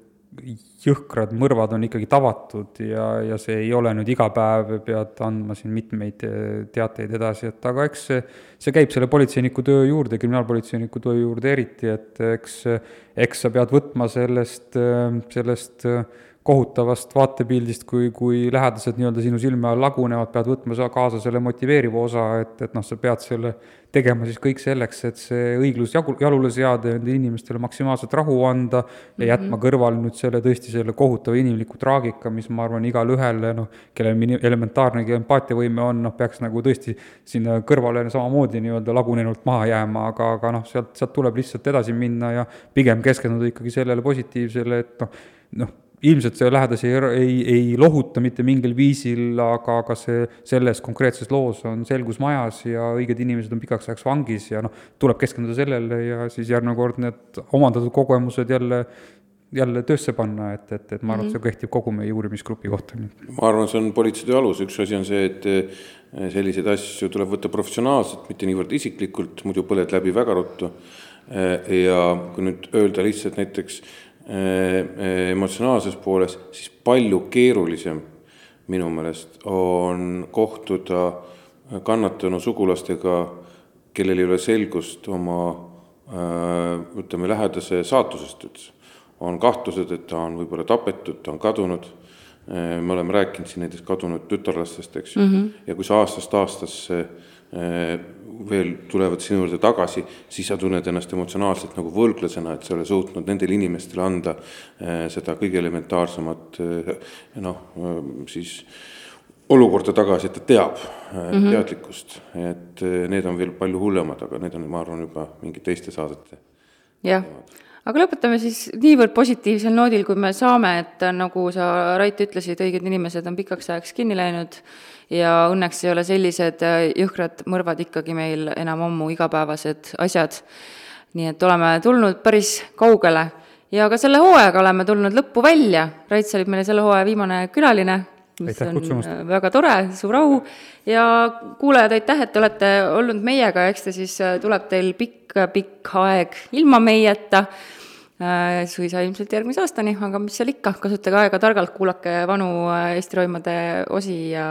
jõhkrad mõrvad on ikkagi tavatud ja, ja see ei ole nüüd iga päev, pead andma siin mitmeid teateid edasi, et aga eks see, see käib selle politseiniku töö juurde, kriminaalpolitseiniku töö juurde eriti, et eks, eks sa pead võtma sellest, sellest kohutavast vaatepildist, kui, kui lähedased nii-öelda sinu silme all lagunevad, pead võtma sa kaasa selle motiveeriva osa, et, et noh, sa pead selle tegema siis kõik selleks, et see õiglus jagu, jalule seada ja nendele inimestele maksimaalselt rahu anda ja jätma mm -hmm. kõrvale nüüd selle tõesti selle kohutava inimliku traagika, mis ma arvan, igale ühele noh, kellel elementaarnegi empaatiavõime on, noh, peaks nagu tõesti sinna kõrvale samamoodi nii-öelda lagunenult maha jääma, aga, aga noh, sealt, sealt tuleb lihtsalt edasi minna ja pigem keskenduda ikkagi sellele positiivsele, et noh, noh, ilmselt see lähedasi ei, ei, ei lohuta mitte mingil viisil, aga, aga see, selles konkreetses loos on selgus majas ja õiged inimesed on pikaks ajaks vangis ja noh, tuleb keskenduda sellele ja siis järgmine kord need omandatud kogemused jälle jälle töösse panna, et, et, et ma arvan, et see mhm. kehtib kogu meie uurimisgrupi kohta. ma arvan, see on politseitöö alus, üks asi on see, et eh, selliseid asju tuleb võtta professionaalselt, mitte niivõrd isiklikult, muidu põled läbi väga ruttu. Eh, ja kui nüüd öelda lihtsalt näiteks äh, emotsionaalses pooles, siis palju keerulisem minu meelest on kohtuda kannatanu sugulastega, kellel ei ole selgust oma äh, ütleme, lähedase saatusest üldse. on kahtlused, et ta on võib-olla tapetud, ta on kadunud, me oleme rääkinud siin näiteks kadunud tütarlastest, eks ju mm, -hmm. ja kui sa aastast aastasse veel tulevad sinu juurde tagasi, siis sa tunned ennast emotsionaalselt nagu võlglasena, et sa ei ole suutnud nendele inimestele anda eh, seda kõige elementaarsemat eh, noh, eh, siis olukorda tagasi, et ta teab mm -hmm. teadlikkust, et need on veel palju hullemad, aga need on, ma arvan, juba mingid teiste saadete. jah, aga lõpetame siis niivõrd positiivsel noodil, kui me saame, et nagu sa, Rait, ütlesid, õiged inimesed on pikaks ajaks kinni läinud ja õnneks ei ole sellised äh, jõhkrad mõrvad ikkagi meil enam ammu igapäevased asjad. nii et oleme tulnud päris kaugele. Ja ka selle hooajaga oleme tulnud lõppu välja, Rait, sa olid meil selle hooaja viimane külaline, mis aitäh on kutsumast. Äh, väga tore, suur au, ja kuulajad, aitäh, et te olete olnud meiega, eks ta siis äh, tuleb teil pikk, pikk aeg ilma meieta. Äh, suisa ilmselt järgmise aastani, aga mis seal ikka, kasutage aega targalt, kuulake vanu Eesti Roimade osi ja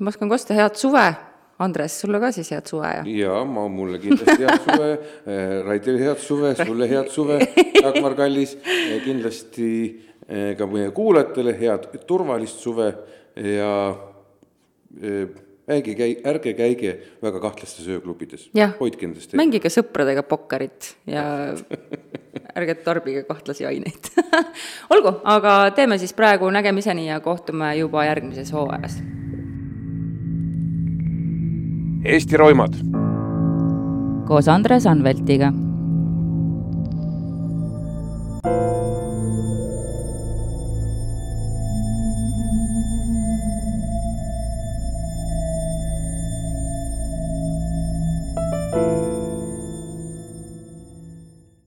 ma oskan kosta, head suve, Andres, sulle ka siis head suve ja? jaa, ma, mulle kindlasti head suve, Raidile head suve, sulle head suve, Dagmar Kallis, kindlasti ka meie kuulajatele head turvalist suve ja ärge käi-, ärge käige väga kahtlastes ööklubides. hoidke endast eemale. mängige sõpradega pokkerit ja ärge tarbige kahtlasi aineid olgu, aga teeme siis praegu nägemiseni ja kohtume juba järgmises hooajas. Eesti roimad. koos Andres Anveltiga